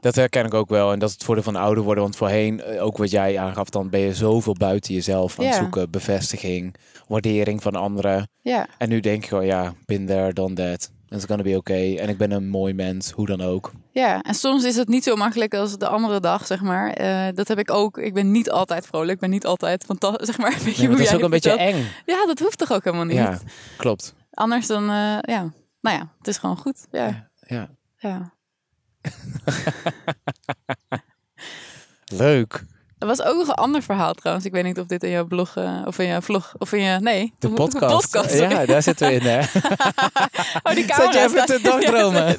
Dat herken ik ook wel. En dat is het voordeel van ouder worden. Want voorheen, eh, ook wat jij aangaf, dan ben je zoveel buiten jezelf aan het Ja. zoeken. Bevestiging, waardering van anderen. ja. En nu denk je gewoon, ja, been there, done that. It's gonna be okay. En ik ben een mooi mens, hoe dan ook. Ja, en soms is het niet zo makkelijk als de andere dag, zeg maar. Eh, dat heb ik ook. Ik ben niet altijd vrolijk. Ik ben niet altijd fantastisch, zeg maar. Weet je Nee, maar dat is ook een beetje eng. Ja, dat hoeft toch ook helemaal niet? Ja, klopt. Anders dan, eh, ja. Nou ja, het is gewoon goed. Ja, Ja. ja. Leuk. Er was ook nog een ander verhaal trouwens. Ik weet niet of dit in jouw blog eh, of in je vlog of in je nee De podcast. ja, daar zitten we in, hè? Oh, die Zat je even te dagdromen?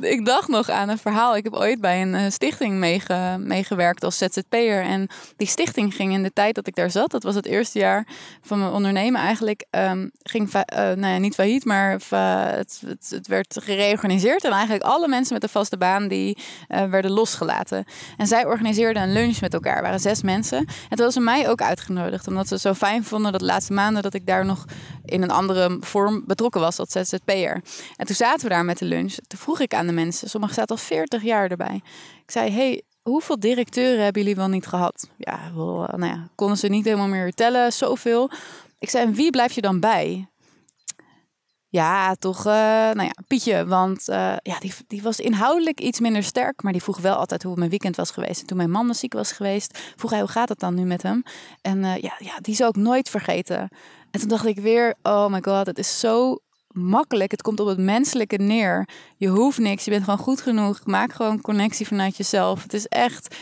ik dacht nog aan een verhaal. Ik heb ooit bij een eh, stichting meege, meegewerkt als ZZP'er. En die stichting ging in de tijd dat ik daar zat, dat was het eerste jaar van mijn ondernemen eigenlijk, ehm, ging eh, nou ja, niet failliet, maar het, het, het werd gereorganiseerd. En eigenlijk alle mensen met een vaste baan die werden losgelaten. En zij organiseerden een lunch met elkaar. Er waren zes mensen. En toen hadden ze mij ook uitgenodigd, omdat ze zo fijn vonden dat laatste maanden dat ik daar nog in een andere vorm betrokken was als ZZP'er. En toen zaten we daar met de lunch. Toen vroeg ik aan de mensen, sommigen zaten al 40 jaar erbij. Ik zei, hey, hoeveel directeuren hebben jullie wel niet gehad? Ja, wel, nou ja, konden ze niet helemaal meer tellen, zoveel. Ik zei, en wie blijf je dan bij? Ja, toch, eh, nou ja, Pietje. Want eh, ja, die, die was inhoudelijk iets minder sterk. Maar die vroeg wel altijd hoe mijn weekend was geweest. En toen mijn man ziek was geweest, vroeg hij hoe gaat het dan nu met hem? En eh, ja, ja, die zou ik nooit vergeten. En toen dacht ik weer, oh my god, het is zo makkelijk. Het komt op het menselijke neer. Je hoeft niks, je bent gewoon goed genoeg. Maak gewoon connectie vanuit jezelf. Het is echt...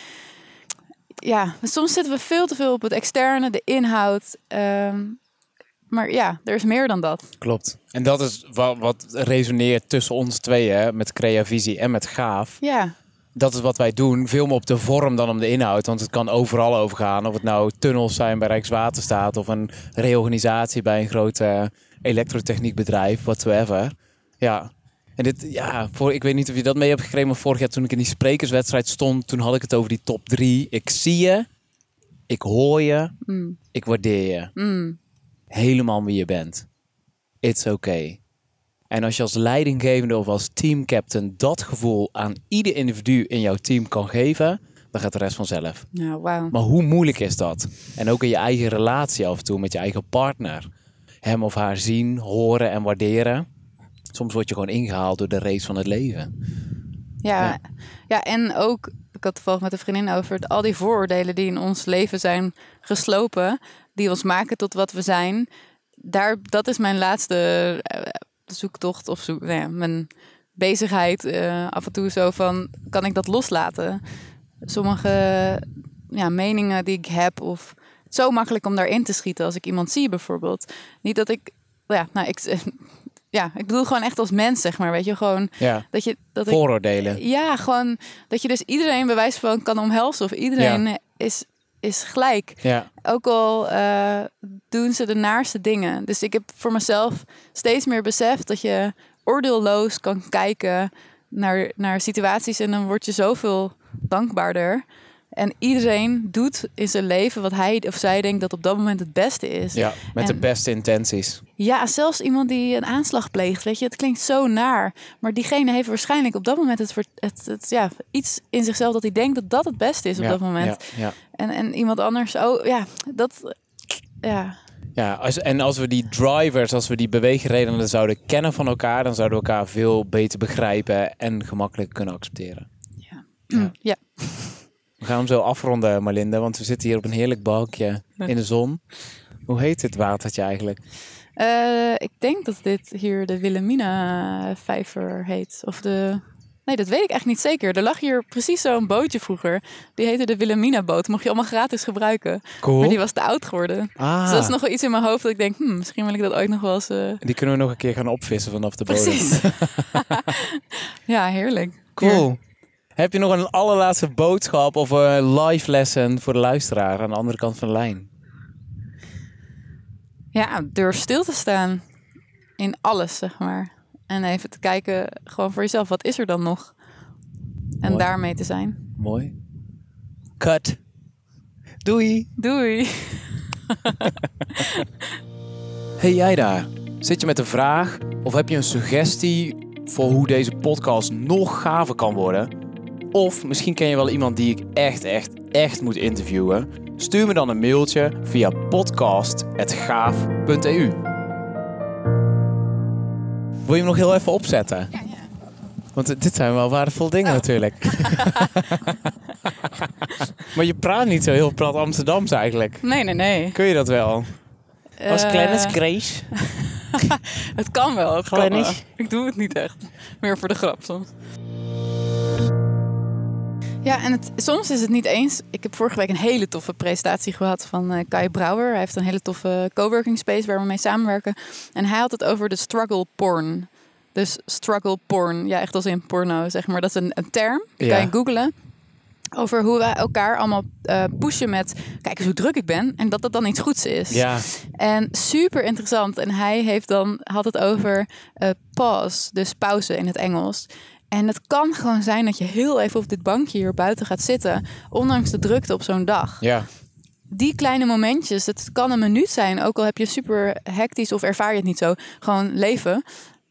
ja, soms zitten we veel te veel op het externe, de inhoud. Ehm, maar ja, er is meer dan dat. Klopt. En dat is wat, wat resoneert tussen ons tweeën, hè, met Creavisie en met Gaaf. Ja, Dat is wat wij doen. Veel meer op de vorm dan om de inhoud. Want het kan overal over gaan. Of het nou tunnels zijn bij Rijkswaterstaat of een reorganisatie bij een groot elektrotechniekbedrijf, whatsoever. Ja. En dit, ja, voor, ik weet niet of je dat mee hebt gekregen, maar vorig jaar toen ik in die sprekerswedstrijd stond, toen had ik het over die top drie. Ik zie je, ik hoor je, mm, ik waardeer je. mm, helemaal wie je bent. It's okay. En als je als leidinggevende of als teamcaptain dat gevoel aan ieder individu in jouw team kan geven, dan gaat de rest vanzelf. nou, wauw. Maar hoe moeilijk is dat? En ook in je eigen relatie af en toe met je eigen partner. Hem of haar zien, horen en waarderen. Soms word je gewoon ingehaald door de race van het leven. Ja, Ja. ja. en ook, ik had toevallig met een vriendin over het, al die vooroordelen die in ons leven zijn geslopen, die ons maken tot wat we zijn. Daar, dat is mijn laatste eh, zoektocht of zoek, nou ja, mijn bezigheid. eh, af en toe zo van, kan ik dat loslaten? Sommige ja, meningen die ik heb of het is zo makkelijk om daarin te schieten als ik iemand zie bijvoorbeeld. Niet dat ik, ja, nou ik, ja, ik bedoel gewoon echt als mens zeg maar, weet je, gewoon Ja, dat je dat ik vooroordelen. ja, gewoon dat je dus iedereen bij wijze van kan omhelzen. Of iedereen is, is gelijk. Ja, Ook al eh, doen ze de naarste dingen. Dus ik heb voor mezelf steeds meer beseft dat je oordeelloos kan kijken naar, naar situaties. En dan word je zoveel dankbaarder. En iedereen doet in zijn leven wat hij of zij denkt dat op dat moment het beste is. ja met de beste intenties. Ja, zelfs iemand die een aanslag pleegt, weet je, het klinkt zo naar. Maar diegene heeft waarschijnlijk op dat moment het, het, het, ja, iets in zichzelf dat hij denkt dat dat het beste is op ja, dat moment. Ja, ja. En, en iemand anders, oh ja, dat, ja, Ja, als, en als we die drivers, als we die beweegredenen zouden kennen van elkaar, dan zouden we elkaar veel beter begrijpen en gemakkelijk kunnen accepteren. ja. Ja. We gaan hem zo afronden, Marlinde, want we zitten hier op een heerlijk bankje in de zon. Hoe heet dit watertje eigenlijk? Eh, ik denk dat dit hier de Wilhelmina-vijver heet. Of de... Nee, dat weet ik echt niet zeker. Er lag hier precies zo'n bootje vroeger. Die heette de Wilhelmina-boot. Mocht je allemaal gratis gebruiken. Cool. Maar die was te oud geworden. ah, Dus dat is nog wel iets in mijn hoofd dat ik denk... Hmm, misschien wil ik dat ooit nog wel eens... eh, die kunnen we nog een keer gaan opvissen vanaf de bodem. Precies. ja, heerlijk. Cool. Heb je nog een allerlaatste boodschap of een live lesson voor de luisteraar aan de andere kant van de lijn? Ja, durf stil te staan. In alles, zeg maar. En even te kijken, gewoon voor jezelf, wat is er dan nog? En Mooi. daarmee te zijn. Mooi. Cut. Doei. Doei! Hey jij daar, zit je met een vraag of heb je een suggestie voor hoe deze podcast nog gaver kan worden? Of misschien ken je wel iemand die ik echt, echt, echt moet interviewen? Stuur me dan een mailtje via podcast.gaaf.eu. Wil je hem nog heel even opzetten? Ja, ja. Want dit zijn wel waardevolle dingen natuurlijk. maar je praat niet zo heel plat Amsterdams eigenlijk. Nee, nee, nee. Kun je dat wel? Als Eh, Glennis Grace? Het kan wel, het kan wel. Ik doe het niet echt. Meer voor de grap soms. Ja, en het, soms is het niet eens. Ik heb vorige week een hele toffe presentatie gehad van eh, Kai Brouwer. Hij heeft een hele toffe coworking space waar we mee samenwerken. En hij had het over de struggle porn. Dus struggle porn, ja, echt als in porno, zeg maar. Dat is een, een term, die Ja. kan je googlen. Over hoe wij elkaar allemaal eh, pushen met... Kijk eens hoe druk ik ben. En dat dat dan iets goeds is. Ja, En super interessant. En hij heeft dan, had het over eh, pause, dus pauze in het Engels. En het kan gewoon zijn dat je heel even op dit bankje hier buiten gaat zitten, ondanks de drukte op zo'n dag. ja, Die kleine momentjes, het kan een minuut zijn, ook al heb je super hectisch of ervaar je het niet zo, gewoon leven.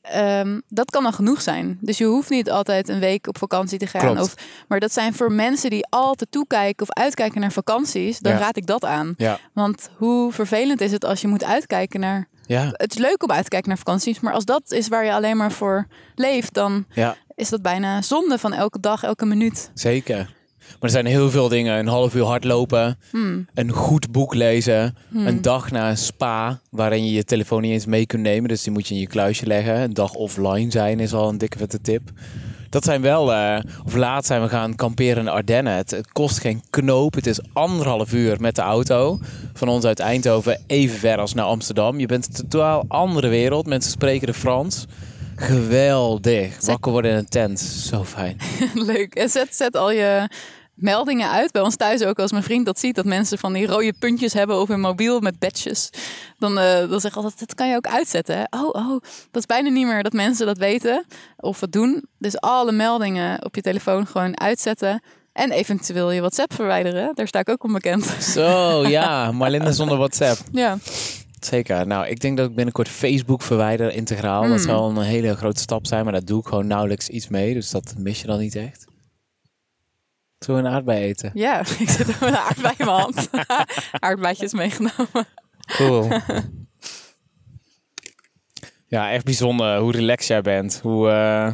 Ehm, dat kan al genoeg zijn. Dus je hoeft niet altijd een week op vakantie te gaan. Klopt. Of, maar dat zijn voor mensen die altijd toekijken of uitkijken naar vakanties. Dan Ja. raad ik dat aan. ja, Want hoe vervelend is het als je moet uitkijken naar. Ja, Het is leuk om uit te kijken naar vakanties, maar als dat is waar je alleen maar voor leeft, dan ja, is dat bijna zonde van elke dag, elke minuut. zeker. Maar er zijn heel veel dingen. Een half uur hardlopen, Hmm. een goed boek lezen, een dag naar een spa waarin je je telefoon niet eens mee kunt nemen. Dus die moet je in je kluisje leggen. Een dag offline zijn is al een dikke vette tip. Dat zijn wel, eh, of laat zijn we gaan kamperen in de Ardennen. Het, het kost geen knoop. Het is anderhalf uur met de auto. Van ons uit Eindhoven even ver als naar Amsterdam. Je bent een totaal andere wereld. Mensen spreken de Frans. Geweldig. Wakker worden in een tent. Zo fijn. Leuk. En zet, zet al je meldingen uit. Bij ons thuis ook, als mijn vriend dat ziet, dat mensen van die rode puntjes hebben op hun mobiel met badges. Dan, eh dan zeg ik altijd, dat kan je ook uitzetten. Hè? Oh, oh, dat is bijna niet meer dat mensen dat weten of het doen. Dus alle meldingen op je telefoon gewoon uitzetten. En eventueel je WhatsApp verwijderen. Daar sta ik ook onbekend. Zo, ja. Marlinde zonder WhatsApp. Ja, Zeker. Nou, ik denk dat ik binnenkort Facebook verwijder integraal. Dat Mm. zal een hele grote stap zijn, maar daar doe ik gewoon nauwelijks iets mee. Dus dat mis je dan niet echt. Zullen we een aardbei eten? ja. ik zit ook met een aardbei in mijn hand. Aardbeidjes meegenomen. Cool. ja, echt bijzonder hoe relaxed jij bent. Hoe, eh,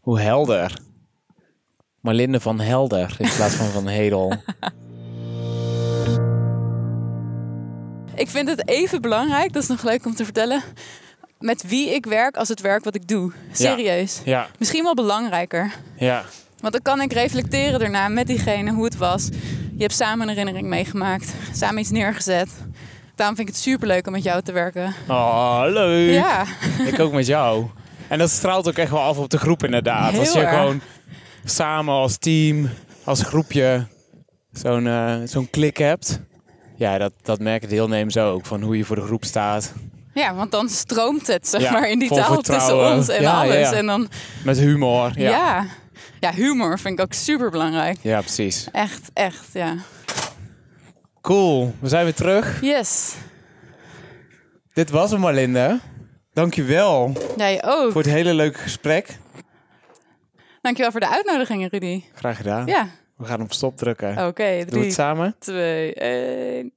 hoe helder. Marlinde van Helder in plaats van van Hedel. Ik vind het even belangrijk, dat is nog leuk om te vertellen, met wie ik werk als het werk wat ik doe. Serieus. Ja, Misschien wel belangrijker. ja. Want dan kan ik reflecteren daarna met diegene hoe het was. Je hebt samen een herinnering meegemaakt, samen iets neergezet. Daarom vind ik het superleuk om met jou te werken. Oh, leuk. Ja, Ik ook met jou. En dat straalt ook echt wel af op de groep inderdaad. Heel als je erg. gewoon samen als team, als groepje zo'n eh, zo'n klik hebt. Ja, dat, dat merken de deelnemers ook. Van hoe je voor de groep staat. ja want dan stroomt het zeg Ja, maar in die taal tussen ons en Ja, ja, alles. ja. En dan, Met humor. ja. Ja, humor vind ik ook super belangrijk. ja precies. Echt, echt, ja. Cool. We zijn weer terug. Yes. Dit was hem Marlinde. Dankjewel Jij ook. voor het hele leuke gesprek. Dankjewel voor de uitnodiging, Rudy. Graag gedaan. Ja, We gaan op stop drukken. oké. Doe drie, het samen. twee, één.